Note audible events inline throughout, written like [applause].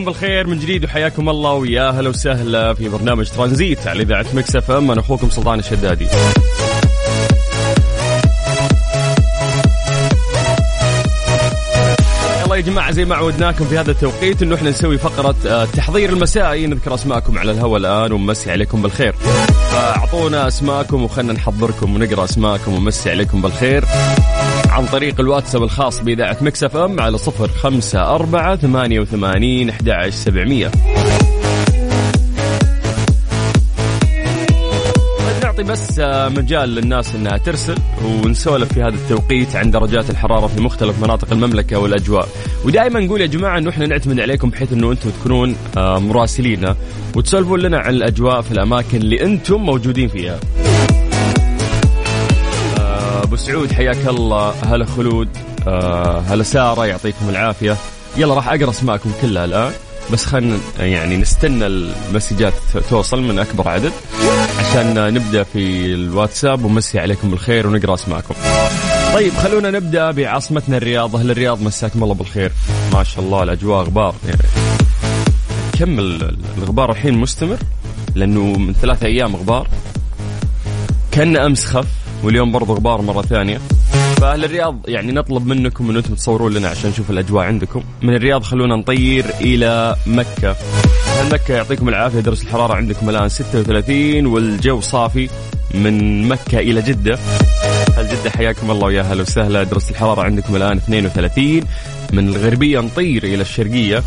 عليكم بالخير من جديد وحياكم الله ويا هلا وسهلا في برنامج ترانزيت على إذاعة Mix FM أنا أخوكم سلطان الشدادي. يلا يا جماعة زي ما عودناكم في هذا التوقيت إنه إحنا نسوي فقرة آه، تحضير المسائي نذكر أسماءكم على الهواء الآن ونمسي عليكم بالخير. فأعطونا أسماءكم وخلنا نحضركم ونقرأ أسماءكم ونمسي عليكم بالخير. عن طريق الواتساب الخاص بإذاعة Mix FM على صفر خمسة أربعة ثمانية وثمانين أحد سبعمية. نعطي بس مجال للناس إنها ترسل ونسولف في هذا التوقيت عن درجات الحرارة في مختلف مناطق المملكة والأجواء. ودائما نقول يا جماعة إنه إحنا نعتمد عليكم بحيث إنه أنتم تكونون مراسلين وتسولفون لنا عن الأجواء في الأماكن اللي أنتم موجودين فيها. أبو سعود حياك الله. هلا خلود. آه هلا سارة يعطيكم العافية. يلا راح أقرأ أسماءكم كلها الآن. بس خلينا يعني نستنى المسجات توصل من أكبر عدد عشان نبدأ في الواتساب ونمسي عليكم بالخير ونقرأ أسماءكم. طيب خلونا نبدأ بعاصمتنا الرياض، أهل الرياض مساكم الله بالخير. ما شاء الله الأجواء غبار. يعني كم الغبار الحين مستمر؟ لأنه من ثلاثة أيام غبار. كأن أمس خف. واليوم برضو غبار مرة ثانية. فأهل الرياض يعني نطلب منكم أن أنتم تصورون لنا عشان نشوف الأجواء عندكم. من الرياض خلونا نطير إلى مكة. أهل مكة يعطيكم العافية درجة الحرارة عندكم الآن 36 والجو صافي من مكة إلى جدة. هل جدة حياكم الله ويا هلا وسهلا. درجة الحرارة عندكم الآن 32 من الغربية نطير إلى الشرقية.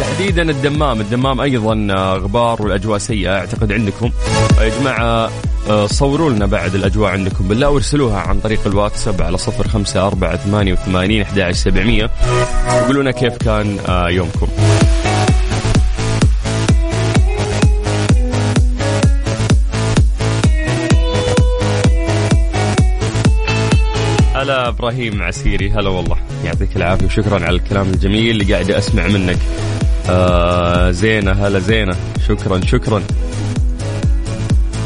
تحديدا الدمام. الدمام أيضا غبار والأجواء سيئة أعتقد عندكم. يا جماعة آه، صوروا لنا بعد الأجواء عندكم بالله وارسلوها عن طريق الواتساب على صفر خمسة أربعة ثمانية وثمانين أحد سبعمية. وقولوا لنا كيف كان آه، يومكم. هلا إبراهيم عسيري هلا والله. يعطيك العافية وشكرا على الكلام الجميل اللي قاعد أسمع منك. آه زينة هلا زينة. شكرا شكرا.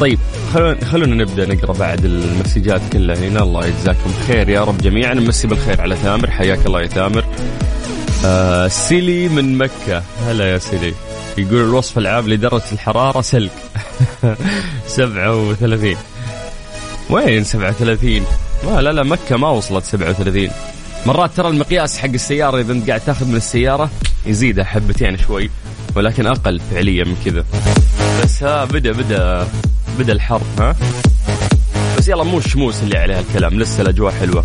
طيب خلونا خلونا نبدأ نقرأ بعد المسجات كلها هنا. الله يجزاكم خير يا رب جميعا. نمسي بالخير على ثامر حياك الله يا ثامر آه سيلي من مكة. هلا يا سيلي. يقول الوصف العام لدرجة الحرارة سلك. [laughs] 37 وين 37 ما لا لا مكة ما وصلت 37 مرات ترى المقياس حق السيارة إذا أنت قاعد تاخذ من السيارة يزيدها حبتين شوي ولكن أقل فعليا من كذا. بس ها بدأ بدأ. بدأ الحر. ها؟ بس يلا مو الشموس اللي عليها الكلام لسه الأجواء حلوة.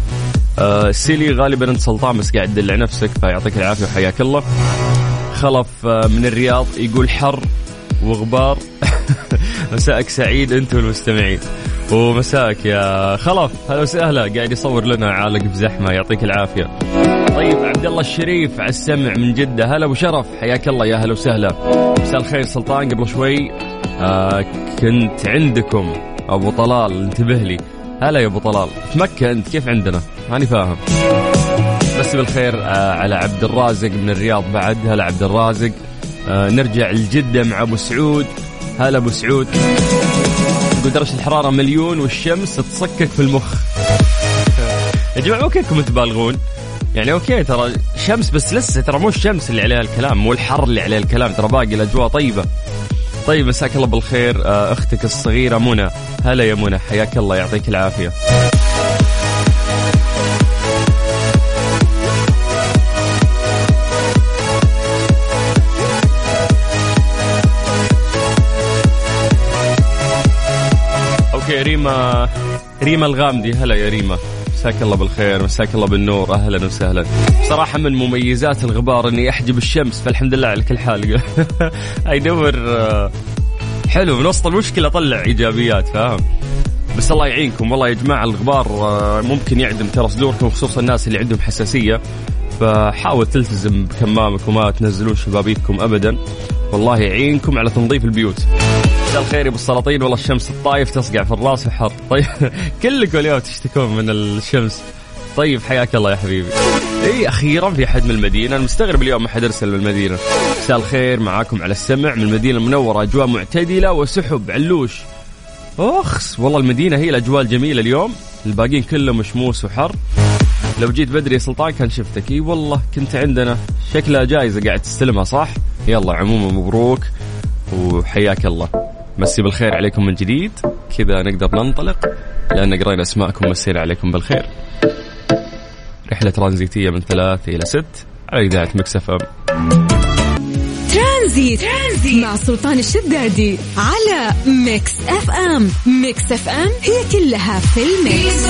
آه سيلي غالبا أنت سلطان بس قاعد تدلع نفسك فيعطيك العافية وحياك الله. خلف آه من الرياض يقول حر وغبار. [laughs] مساءك سعيد أنت والمستمعين. ومساك يا خلف هلا وسهلا قاعد يصور لنا عالق في زحمه يعطيك العافية. طيب عبد الله الشريف على السمع من جدة. هلا أبو شرف حياك الله يا هلا وسهلا. مساء الخير سلطان قبل شوي آه كنت عندكم. أبو طلال انتبه لي. هلا يا أبو طلال. في مكة أنت؟ كيف عندنا؟ ماني فاهم. بس بالخير آه على عبد الرازق من الرياض بعد. هلا عبد الرازق. آه نرجع لجدة مع أبو سعود. هلا أبو سعود. درجة الحرارة مليون والشمس تصكك في المخ. يا جماعة مو كيفكم تبالغون. يعني أوكي ترى شمس بس لسه ترى مو الشمس اللي عليها الكلام مو الحر اللي عليه الكلام. ترى باقي الأجواء طيبة. طيب مساك الله بالخير آه، أختك الصغيرة منى. هلا يا منى حياك الله يعطيك العافية. أوكي ريما ريما الغامدي. هلا يا ريما. مساك الله بالخير مساك الله بالنور أهلا وسهلا. صراحة من مميزات الغبار إني أحجب الشمس فالحمد لله على كل حال. [laughs] يدور آه، حلو. من وسط المشكلة طلع إيجابيات فاهم؟ بس الله يعينكم والله يا جماعة الغبار آه، ممكن يعدم ترى صدوركم خصوصا الناس اللي عندهم حساسية. فحاول تلتزم بكمامك وما تنزلون شبابيككم ابدا. والله يعينكم على تنظيف البيوت. مساء الخير يا أبو السلاطين. والله الشمس الطايف تصقع في الراس وحر. طيب [laughs] كلكم اليوم تشتكون من الشمس. طيب حياك الله يا حبيبي. اي أخيرا في حد من المدينة. أنا مستغرب اليوم ما حد أرسل من المدينة مساء الخير معاكم على السمع من المدينة المنورة. أجواء معتدلة وسحب علوش. أخس والله المدينة هي الأجواء الجميلة اليوم. الباقيين كلهم مشموس وحر. لو جيت بدري يا سلطان كان شفتك. إي والله كنت عندنا. شكلها جايزه قاعد تستلمها صح؟ يلا عموما مبروك وحياك الله. مسي بالخير عليكم من جديد. كذا نقدر ننطلق الآن قرينا أسماءكم مسينا عليكم بالخير. رحلة ترانزيتية من ثلاث إلى ست على إذاعة Mix FM. ترانزيت. ترانزيت مع سلطان الشدادي على Mix FM. Mix FM هي كلها في ال mix.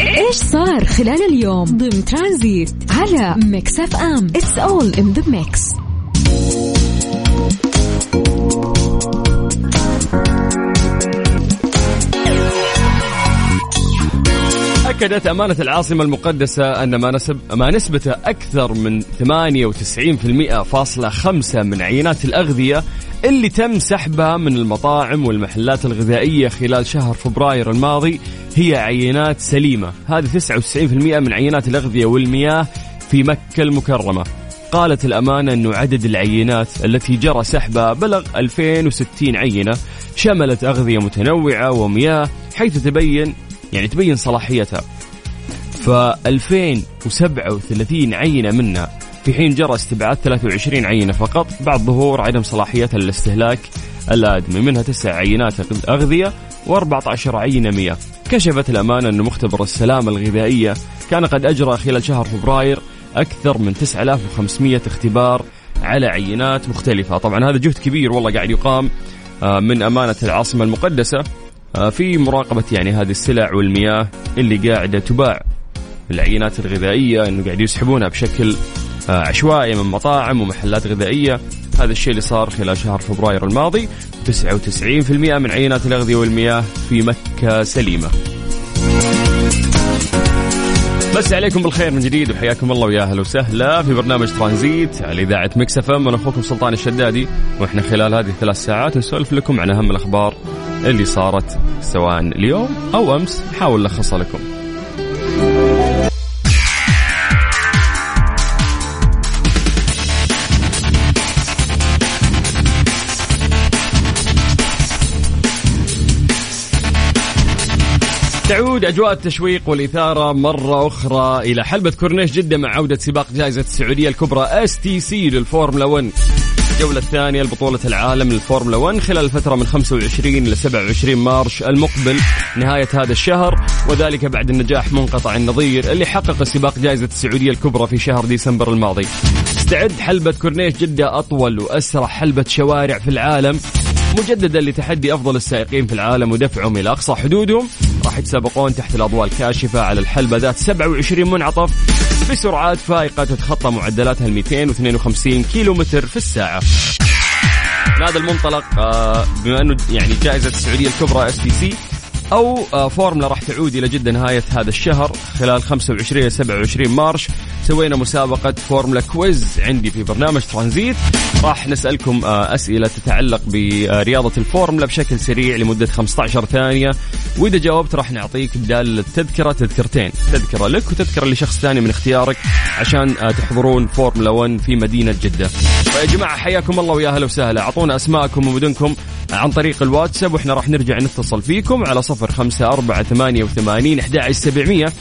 إيش صار خلال اليوم؟ ضمن ترانزيت على Mix FM. it's all in the mix أكدت أمانة العاصمة المقدسة أن ما نسب ما نسبته أكثر من 98.5 من عينات الأغذية اللي تم سحبها من المطاعم والمحلات الغذائية خلال شهر فبراير الماضي هي عينات سليمة. هذه 99% من عينات الأغذية والمياه في مكة المكرمة. قالت الأمانة أنه عدد العينات التي جرى سحبها بلغ 2060 عينة شملت أغذية متنوعة ومياه حيث تبين يعني تبين صلاحيتها. ف 2037 عينة منها في حين جرى استبعاد 23 عينة فقط. بعد ظهور عدم صلاحيتها للاستهلاك الآدمي منها تسع عينات أغذية و14 عينة مياه. كشفت الأمانة أن مختبر السلامة الغذائية كان قد أجرى خلال شهر فبراير أكثر من 9500 اختبار على عينات مختلفة. طبعا هذا جهد كبير والله قاعد يقام آه، من أمانة العاصمة المقدسة آه، في مراقبة يعني هذه السلع والمياه اللي قاعدة تباع. العينات الغذائية إنه قاعد يسحبونها بشكل آه، عشوائي من مطاعم ومحلات غذائية. هذا الشيء اللي صار خلال شهر فبراير الماضي. 99% من عينات الأغذية والمياه في مكة سليمة. مسا عليكم بالخير من جديد وحياكم الله ويا أهلا وسهلا في برنامج ترانزيت على إذاعة Mix FM. أنا أخوكم سلطان الشدادي وإحنا خلال هذه الثلاث ساعات نسولف لكم عن أهم الأخبار اللي صارت سواء اليوم أو أمس. نحاول نلخصها لكم. تعود أجواء التشويق والإثارة مرة أخرى إلى حلبة كورنيش جدة مع عودة سباق جائزة السعودية الكبرى STC للفورمولا 1 الجولة الثانية لبطولة العالم للفورمولا 1 خلال الفترة من 25 إلى 27 March المقبل نهاية هذا الشهر وذلك بعد النجاح منقطع النظير اللي حقق سباق جائزة السعودية الكبرى في شهر ديسمبر الماضي. تستعد حلبة كورنيش جدة أطول وأسرع حلبة شوارع في العالم مجددا لتحدي أفضل السائقين في العالم ودفعهم إلى أقصى حدودهم. راح يتسابقون تحت الأضواء الكاشفة على الحلبة ذات 27 منعطف بسرعات فائقة تتخطى معدلاتها ال 252 كيلو متر في الساعة. من هذا المنطلق آه، بما إنه يعني جائزة السعودية الكبرى STC أو آه، فورمولا راح تعود إلى جدة نهاية هذا الشهر خلال 25 إلى 27 March سوينا مسابقة فورمولا quiz عندي في برنامج ترانزيت. راح نسألكم آه، أسئلة تتعلق برياضة الفورمولا بشكل سريع لمدة 15 ثانية. وإذا جاوبت راح نعطيك بدال التذكرة تذكرتين. تذكرة لك وتذكرة لشخص ثاني من اختيارك عشان آه، تحضرون فورمولا 1 في مدينة جدة. فيا جماعة حياكم الله ويا أهلا وسهلا. أعطونا أسماءكم ومدنكم عن طريق الواتساب وإحنا راح نرجع نتصل فيكم على صفر خمسة أربعة ثمانية وثمانين أحد سبعمية.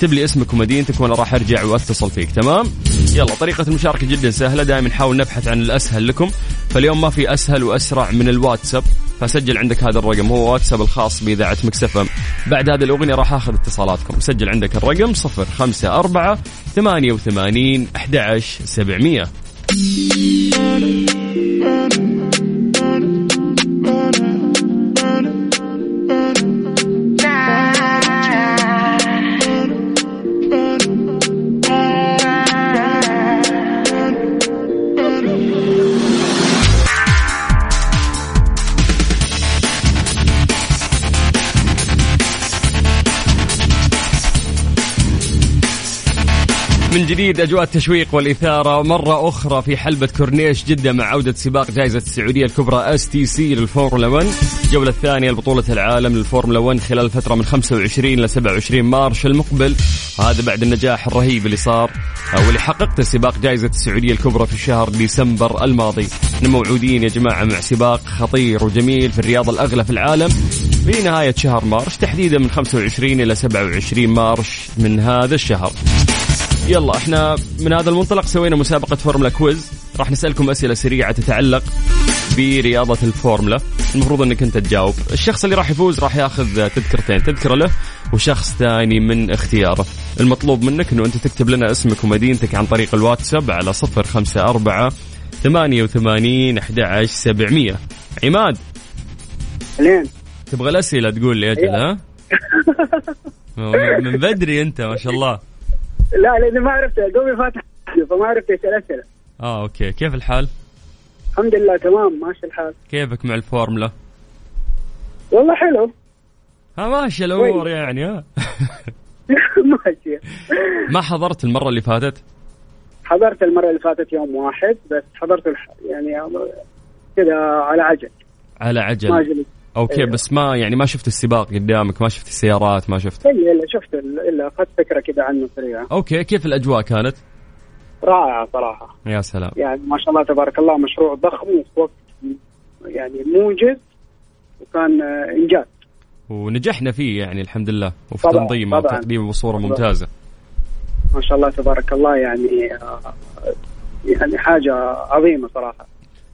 اكتب لي اسمك ومدينتك وأنا راح ارجع واتصل فيك تمام؟ يلا طريقة المشاركة جدا سهلة دائما نحاول نبحث عن الأسهل لكم. فاليوم ما في أسهل وأسرع من الواتساب فسجل عندك هذا الرقم هو واتساب الخاص بإذاعة مكسفة بعد هذه الأغنية راح أخذ اتصالاتكم. سجل عندك الرقم 054 88 11 700 جديد أجواء التشويق والإثارة. مره أخرى في حلبة كورنيش جدة مع عودة سباق جائزة السعودية الكبرى STC للفورمولا 1 الجولة الثانية لبطولة العالم للفورمولا 1 خلال الفترة من 25 ل 27 March المقبل. وهذا بعد النجاح الرهيب اللي صار واللي حققته سباق جائزة السعودية الكبرى في شهر ديسمبر الماضي. إحنا موعودين يا جماعة مع سباق خطير وجميل في الرياضه الأغلى في العالم في نهاية شهر March تحديدا من 25 إلى 27 March من هذا الشهر. يلا إحنا من هذا المنطلق سوينا مسابقة فورمولا quiz. راح نسألكم أسئلة سريعة تتعلق برياضة الفورمولا. المفروض إنك أنت تجاوب. الشخص اللي راح يفوز راح ياخذ تذكرتين تذكرة له وشخص ثاني من اختياره. المطلوب منك إنه أنت تكتب لنا اسمك ومدينتك عن طريق الواتساب على صفر خمسة أربعة ثمانية وثمانين أحد سبعمية. عماد. لين. تبغى الأسئلة تقول لي أجل ها؟ [laughs] من بدري أنت ما شاء الله. لا لأني ما عرفت دوبي فاتح فما عرفت إيش الأسئلة. آه okay. كيف الحال؟ الحمد لله تمام ماشي الحال. كيفك مع الفورمولا؟ والله حلو. ها ماشي الأمور يعني ها [laughs] ماشي. ما حضرت المرة اللي فاتت؟ حضرت المرة اللي فاتت يوم واحد بس حضرت الح... يعني كذا على عجل. على عجل. ما جلست. okay أيوة. بس ما يعني ما شفت السباق قدامك ما شفت السيارات ما شفت؟ الا إلا شفت ال- إلا أخذت فكرة كذا عنه سريعه okay كيف الأجواء كانت؟ رائعة صراحة. يا سلام. يعني ما شاء الله تبارك الله مشروع ضخم وفي وقت يعني موجز وكان آه، إنجاز. ونجحنا فيه يعني الحمد لله. وفي طبعاً، تنظيمه. وتقديمه بصوره طبعاً. ممتازة. ما شاء الله تبارك الله يعني آه، يعني حاجة عظيمة صراحة.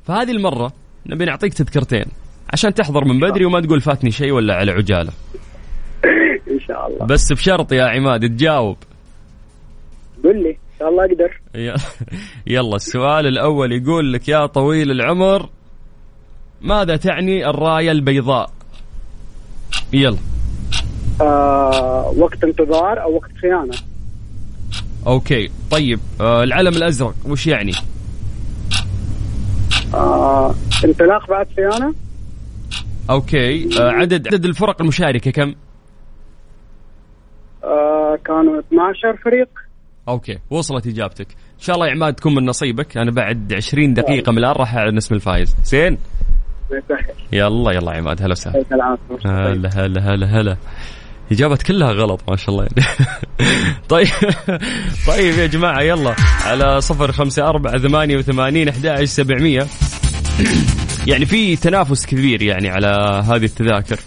فهذه المرة نبي نعطيك تذكرتين. عشان تحضر من بدري وما تقول فاتني شيء ولا على عجالة. [laughs] إن شاء الله. بس بشرط يا عماد تجاوب. قل لي إن شاء الله أقدر. يلا السؤال الأول يقول لك يا طويل العمر ماذا تعني الراية البيضاء؟ يلا. آه وقت انتظار أو وقت صيانه okay طيب آه العلم الأزرق وش يعني؟ آه انطلاق بعد صيانه okay. آه عدد عدد الفرق المشاركة كم؟ آه كانوا 12 فريق. okay وصلت إجابتك. إن شاء الله يا عماد تكون من نصيبك. أنا بعد 20 دقيقة من الآن راح أعلن اسم الفايز. زين. يلا يلا يا عماد هلا وسهلا. هلا هلا هلا هلا. إجابة كلها غلط ما شاء الله. يعني. [laughs] طيب طيب يا جماعة يلا. على صفر خمسة أربعة ثمانية وثمانين أحد سبعمية. يعني في تنافس كبير يعني على هذه التذاكر.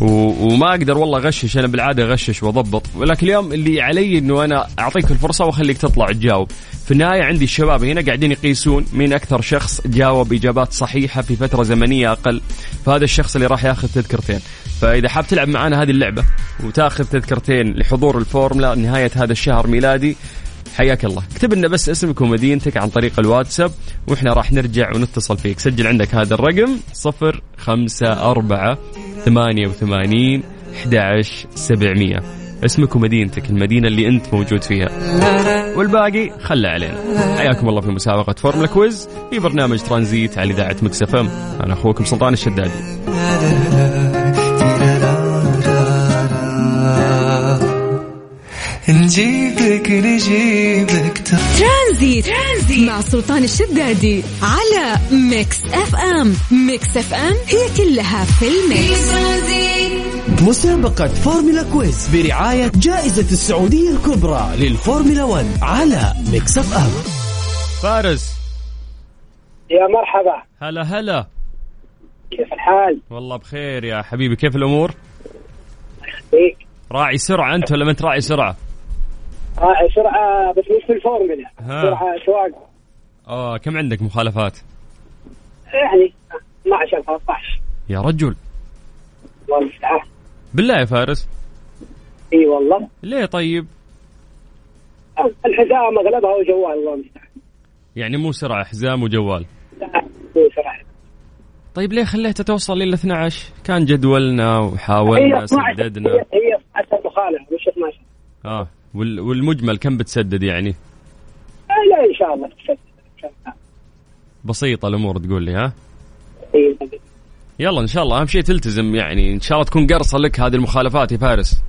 و... وما أقدر والله اغشش أنا بالعادة اغشش واضبط. ولكن اليوم اللي علي انه أنا اعطيك الفرصة واخليك تطلع تجاوب. في النهاية عندي الشباب هنا قاعدين يقيسون مين أكثر شخص جاوب إجابات صحيحة في فترة زمنية أقل. فهذا الشخص اللي راح ياخذ تذكرتين. فإذا حاب تلعب معنا هذه اللعبة وتاخذ تذكرتين لحضور الفورمولا نهاية هذا الشهر ميلادي حياك الله. اكتب لنا بس اسمك ومدينتك عن طريق الواتساب وإحنا راح نرجع ونتصل فيك. سجل عندك هذا الرقم صفر خمسة أربعة ثمانية وثمانين أحد سبعمية. اسمك ومدينتك المدينة اللي أنت موجود فيها. والباقي خله علينا. حياكم الله في مسابقة فورمولا quiz في برنامج ترانزيت على إذاعة Mix FM. أنا أخوكم سلطان الشدادي. نجيبك نجيبك ترانزيت. ترانزيت. مع سلطان الشدادي على Mix FM. Mix FM هي كلها في ال mix. مسابقة فورمولا quiz برعاية جائزة السعودية الكبرى للفورمولا 1 على Mix FM. فارس. يا مرحبا. هلا هلا. كيف الحال؟ والله بخير يا حبيبي كيف الأمور؟ فيك راعي سرعة أنت ولا ما أنت راعي سرعة؟ راعي سرعة بس مش في الفورمولا. سرعة سواق. آه كم عندك مخالفات؟ يعني 12 13 يا رجل. الله المستعان بالله يا فارس. إي والله. ليه طيب؟ الحزام أغلبها وجوال الله المستعان يعني مو سرعة حزام وجوال. لا مو سرعة. طيب ليه خليته توصل إلى 12 كان جدولنا وحاولنا 12 سددنا. هي هي 12 مخالفة مش 12 آه. والمجمل كم بتسدد يعني؟ آه، لا إن شاء الله تسدد إن بسيطة الأمور تقول لي ها. يلا إن شاء الله. أهم شيء تلتزم يعني. إن شاء الله تكون قرصة لك هذه المخالفات يا فارس.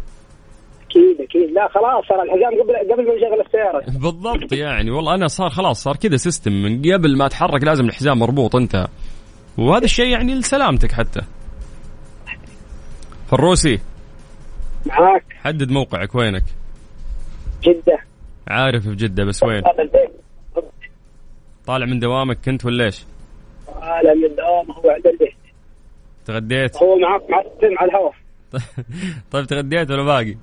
أكيد أكيد. لا خلاص صار الحزام قبل قبل ما نشغل السيارة. [laughs] بالضبط يعني. والله أنا صار خلاص صار كذا system من قبل ما اتحرك لازم الحزام مربوط أنت. وهذا الشيء يعني لسلامتك حتى. فروسي. معاك. حدد موقعك وينك. جده عارف في جدة بس وين؟ طالع من دوامك كنت ولا إيش؟ طالع من الدوام هو عند البيت. تغديت؟ هو معاك مع على الهواء. [laughs] طيب تغديت ولا باقي؟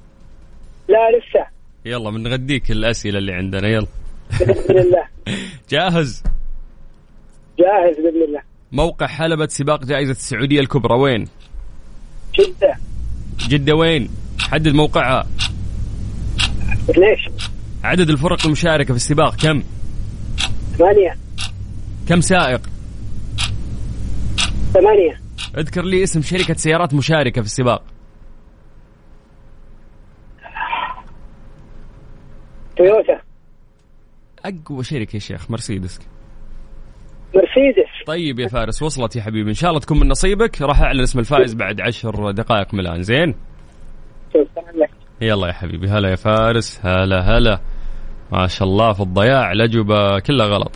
لا لسه. يلا بنغديك الأسئلة اللي عندنا يلا. بإذن الله. [laughs] جاهز؟ جاهز بإذن الله. موقع حلبة سباق جائزة السعودية الكبرى وين؟ جدة. جدة وين؟ حدد موقعها. ليش؟ عدد الفرق المشاركة في السباق كم؟ ثمانية. كم سائق؟ ثمانية. اذكر لي اسم شركة سيارات مشاركة في السباق. تويوتا. أقوى شركة يا شيخ مرسيدس مرسيدس. طيب يا فارس وصلت يا حبيبي. إن شاء الله تكون من نصيبك. راح أعلن اسم الفائز بعد عشر دقائق من الآن. زين؟ يلا يا حبيبي هلا يا فارس هلا هلا. ما شاء الله في الضياع الأجوبة كلها غلط.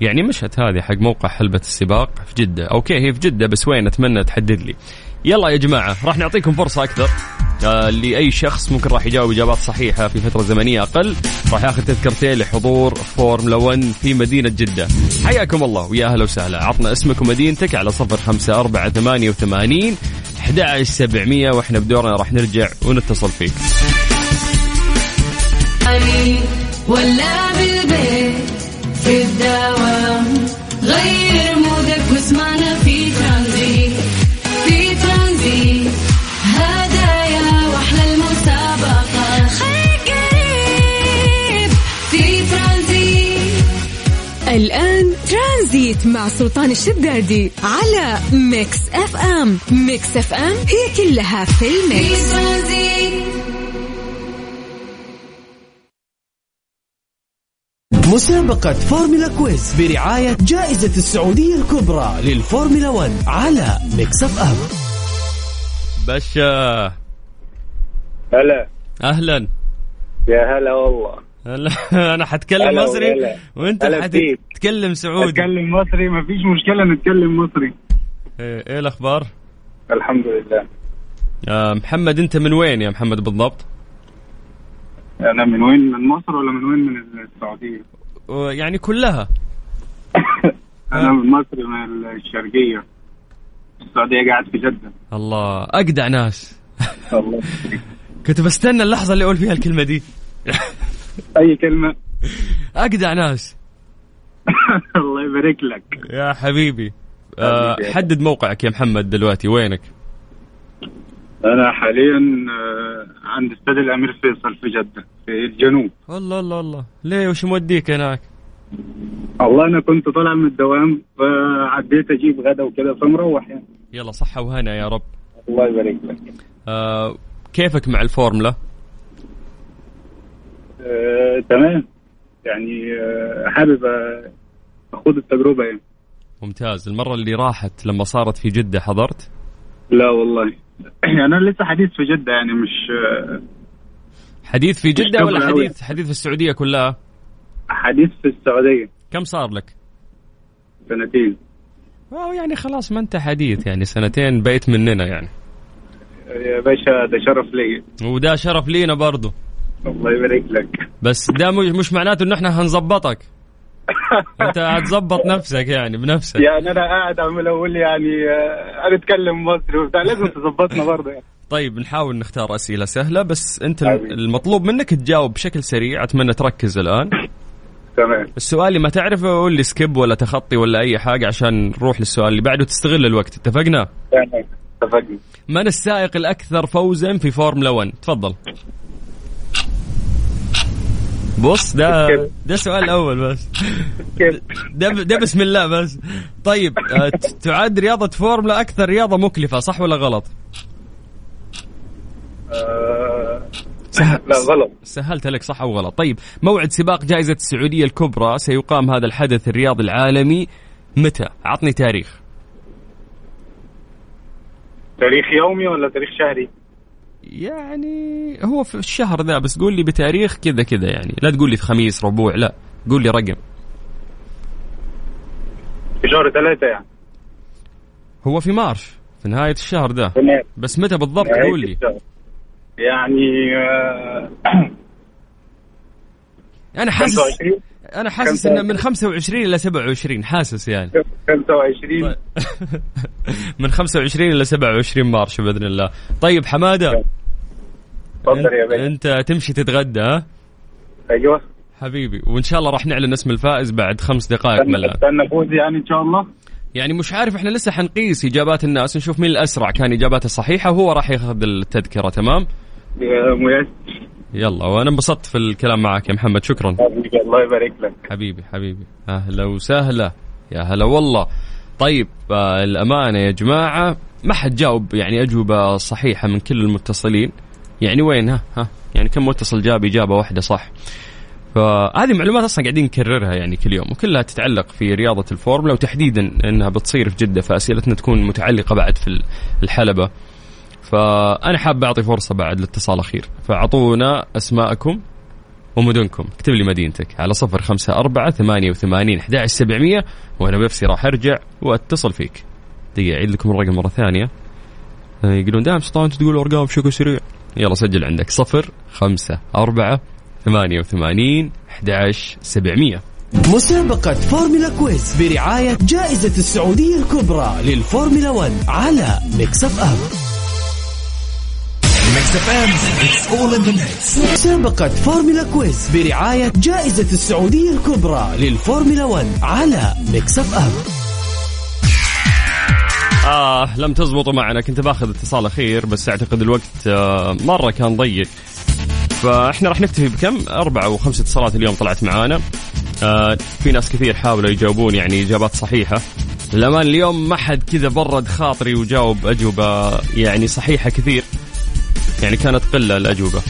يعني مشت هذه حق موقع حلبة السباق في جدة. okay هي في جدة بس وين؟ أتمنى تحدد لي. يلا يا جماعة راح نعطيكم فرصة أكثر. آه لأي شخص ممكن راح يجاوب إجابات صحيحة في فترة زمنية أقل. راح ياخذ تذكرتين لحضور فورمولا 1 في مدينة جدة. حياكم الله ويا أهلا وسهلا. عطنا اسمك ومدينتك على صفر خمسة أربعة ثمانية وثمانين. 11700 وإحنا بدورنا راح نرجع ونتصل فيك. ولا بالبيت في الدوام غير مودك واسمعنا ترانزيت مع سلطان الشدادي على ميكس اف ام. ميكس اف ام هي كلها in the mix. مسابقة فورمولا quiz برعاية جائزة السعودية الكبرى للفورمولا 1 على ميكس اف ام. بشا. هلا. أهلا. يا هلا والله. [laughs] أنا حتكلم مصري. وأنت. حتتكلم سعودي. أتكلم مصري ما فيش مشكلة نتكلم مصري. إيه إيه الأخبار؟ الحمد لله. يا محمد أنت من وين يا محمد بالضبط؟ أنا من وين؟ من مصر ولا من وين؟ من السعودية. يعني كلها. [laughs] أنا من مصر من الشرقية. السعودية قاعد في جدة. الله أجدع ناس. الله [laughs] كنت بستنى اللحظة اللي أقول فيها الكلمة دي. أي كلمة؟ اجدع ناس. [laughs] الله يبارك لك. يا حبيبي. آه. حدد موقعك يا محمد دلوقتي. وينك؟ أنا حاليا آه، عند استاد الأمير فيصل في جدة في الجنوب. الله الله الله. ليه؟ وش موديك هناك؟ والله أنا كنت طالع من الدوام فعديت أجيب غدا وكذا فمروح يعني. يلا صحة وهنا يا رب. الله يبارك لك. آه كيفك مع الفورمولا؟ آه، تمام. يعني آه، حابب آه، أخوض التجربة يعني. ممتاز. المرة اللي راحت لما صارت في جدة حضرت؟ لا والله. [clears throat] يعني أنا لسه حديث في جدة يعني مش آه، حديث في جدة خبرة ولا أوي. حديث حديث في السعودية كلها؟ حديث في السعودية. كم صار لك؟ سنتين. أو يعني خلاص ما انت حديث يعني سنتين بقيت مننا يعني. يا باشا ده شرف لي وده شرف لينا برضو. الله يبارك لك. بس ده مش مش معناته إنه إحنا هنظبطك. [laughs] أنت هتظبط نفسك يعني بنفسك. يعني أنا قاعد عمال أقول يعني آه، أنا أتكلم مصري وبتاع لازم تظبطنا برضه يعني. [laughs] طيب نحاول نختار أسئلة سهلة بس أنت. المطلوب منك تجاوب بشكل سريع أتمنى تركز الآن. تمام. السؤال اللي ما تعرفه قول لي skip ولا تخطي ولا أي حاجة عشان نروح للسؤال اللي بعده تستغل الوقت. اتفقنا؟ تمام. اتفقنا. من السائق الأكثر فوزا في فورمولا 1 تفضل. بص ده. ده سؤال الأول بس. ده ده بسم الله بس. طيب آه، تعد رياضة فورمولا أكثر رياضة مكلفة صح ولا غلط؟ آه، سهل لا غلط. سهلت لك صح أو غلط؟ طيب موعد سباق جائزة السعودية الكبرى سيقام هذا الحدث الرياضي العالمي متى؟ عطني تاريخ. تاريخ يومي ولا تاريخ شهري؟ يعني هو في الشهر ذا بس قول لي بتاريخ كذا كذا يعني. لا تقول لي في خميس ربوع لا. قول لي رقم. في شهر ثلاثة يعني. هو في مارش في نهاية الشهر ده. بس متى بالضبط؟ قول لي. يعني آه، أنا حاسس 25 أنا حاسس إنه من 25 إلى 27 حاسس يعني. 25 [laughs] من 25 إلى 27 مارش بإذن الله. طيب حمادة. تفضل يا باشا أنت تمشي تتغدى ها؟ أيوه. حبيبي وإن شاء الله راح نعلن اسم الفائز بعد خمس دقائق من الان استنى فوزي يعني إن شاء الله؟ يعني مش عارف إحنا لسه حنقيس إجابات الناس نشوف مين الأسرع. كان إجاباته صحيحة وهو راح ياخذ التذكرة تمام؟ يا يلا وأنا انبسطت في الكلام معك يا محمد. شكرا. حبيبي الله يبارك لك. حبيبي حبيبي. أهلا وسهلا. يا هلا والله. طيب آه، الأمانة يا جماعة ما حد جاوب يعني أجوبة صحيحة من كل المتصلين. يعني وين؟ ها ها. يعني كم متصل جاب إجابة واحدة صح. فهذه معلومات أصلا قاعدين نكررها يعني كل يوم وكلها تتعلق في رياضة الفورمولا وتحديدا إنها بتصير في جدة فأسئلتنا تكون متعلقة بعد في الحلبة. فأنا حاب أعطي فرصة بعد لاتصال اخير فأعطونا أسماءكم ومدنكم. اكتب لي مدينتك. على صفر خمسة أربعة ثمانية وثمانين أحد سبعمية. وأنا بنفسي راح أرجع وأتصل فيك. دقيقة أعيد لكم الرقم مرة ثانية. آه، يقولون دائما سلطان تقول أرقام بشكل سريع. يلا سجل عندك. صفر خمسة أربعة ثمانية وثمانين أحد سبعمية. مسابقة فورمولا quiz برعاية جائزة السعودية الكبرى للفورمولا 1 على ميكس أف أم. ميكس إف إم. it's all in the mix مسابقة فورمولا quiz برعاية جائزة السعودية الكبرى للفورمولا 1 على ميكس إف إم. آه لا تزبطوا معنا. كنت باخذ اتصال أخير بس أعتقد الوقت آه مرة كان ضيق. فإحنا راح نكتفي بكم؟ أربعة أو خمس اتصالات اليوم طلعت معانا. آه في ناس كثير حاولوا يجاوبون يعني إجابات صحيحة. للأمان اليوم ما حد كذا برد خاطري وجاوب أجوبة يعني صحيحة كثير. يعني كانت قلة الأجوبة.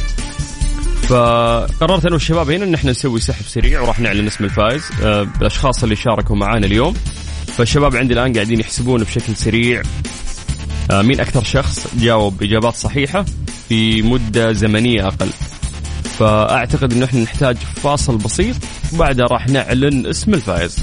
فقررت أنا والشباب هنا إن إحنا نسوي سحب سريع وراح نعلن اسم الفائز. آه، بالاشخاص اللي شاركوا معانا اليوم. فالشباب عندي الآن قاعدين يحسبون بشكل سريع آه، مين أكثر شخص جاوب إجابات صحيحة في مدة زمنية أقل. فأعتقد انه إحنا نحتاج فاصل بسيط وبعدها راح نعلن اسم الفائز.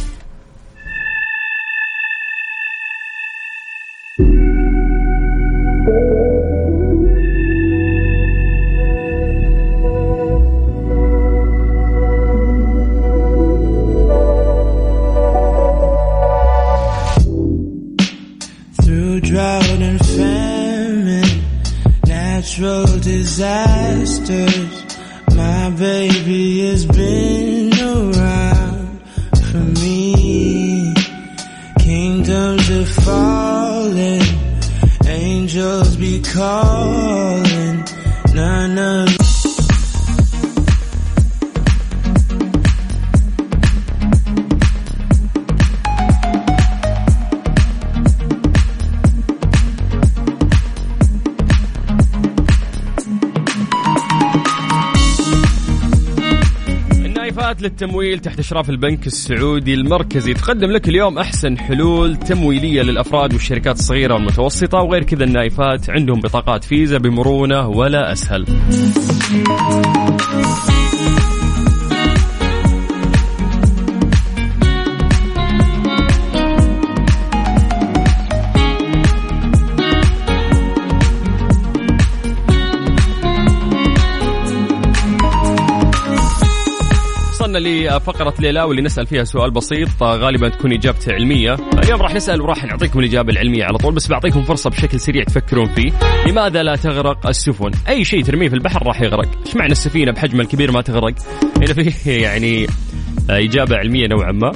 النايفات للتمويل تحت إشراف البنك السعودي المركزي تقدم لك اليوم أحسن حلول تمويلية للأفراد والشركات الصغيرة والمتوسطة وغير كذا النايفات عندهم بطاقات فيزا بمرونة ولا أسهل. لفقرة ليلى واللي نسأل فيها سؤال بسيط غالبا تكون إجابته علمية. اليوم راح نسأل وراح نعطيكم الإجابة العلمية على طول بس بعطيكم فرصة بشكل سريع تفكرون فيه. لماذا لا تغرق السفن؟ أي شيء ترميه في البحر راح يغرق. إيش معنى السفينة بحجمها الكبير ما تغرق؟ هنا فيه [laughs] يعني آه، إجابة علمية نوعا ما.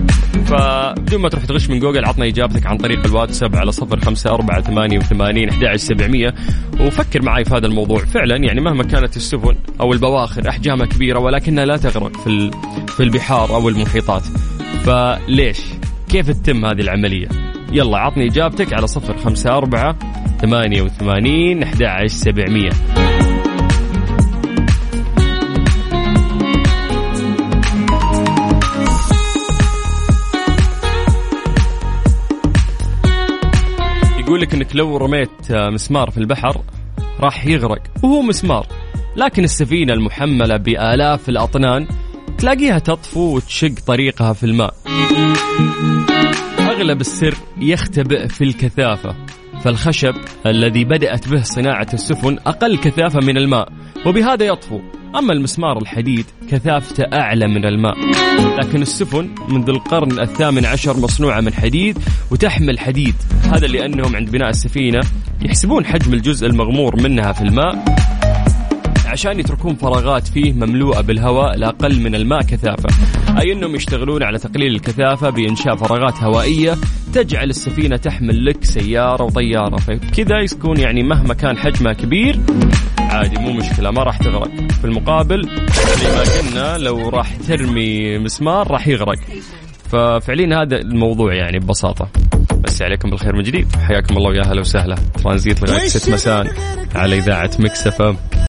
فبدون ما تروح تغش من جوجل عطنا إجابتك عن طريق الواتساب على 05488 11700 وفكر معي في هذا الموضوع. فعلا يعني مهما كانت السفن أو البواخر أحجامها كبيرة ولكنها لا تغرق في في البحار أو المحيطات. فليش؟ كيف تتم هذه العملية؟ يلا عطني إجابتك على 054 88 11700 يقول لك إنك لو رميت آه، مسمار في البحر راح يغرق وهو مسمار. لكن السفينة المحملة بآلاف الأطنان تلاقيها تطفو وتشق طريقها في الماء. أغلب السر يختبئ في الكثافة فالخشب الذي بدأت به صناعة السفن أقل كثافة من الماء وبهذا يطفو. أما المسمار الحديد كثافته أعلى من الماء. لكن السفن منذ القرن الثامن عشر مصنوعة من حديد وتحمل حديد هذا لأنهم عند بناء السفينة يحسبون حجم الجزء المغمور منها في الماء عشان يتركون فراغات فيه مملوءة بالهواء لا أقل من الماء كثافة. أي أنهم يشتغلون على تقليل الكثافة بإنشاء فراغات هوائية تجعل السفينة تحمل لك سيارة وطيارة. فكذا يكون يعني مهما كان حجمها كبير عادي مو مشكلة ما راح تغرق. في المقابل زي ما قلنا لو راح ترمي مسمار راح يغرق. ففعليا هذا الموضوع يعني ببساطة. نمسي عليكم بالخير من جديد. حياكم الله ويا أهلا وسهلا. ترانزيت لغايه 6 مساء على إذاعة مكس إف إم.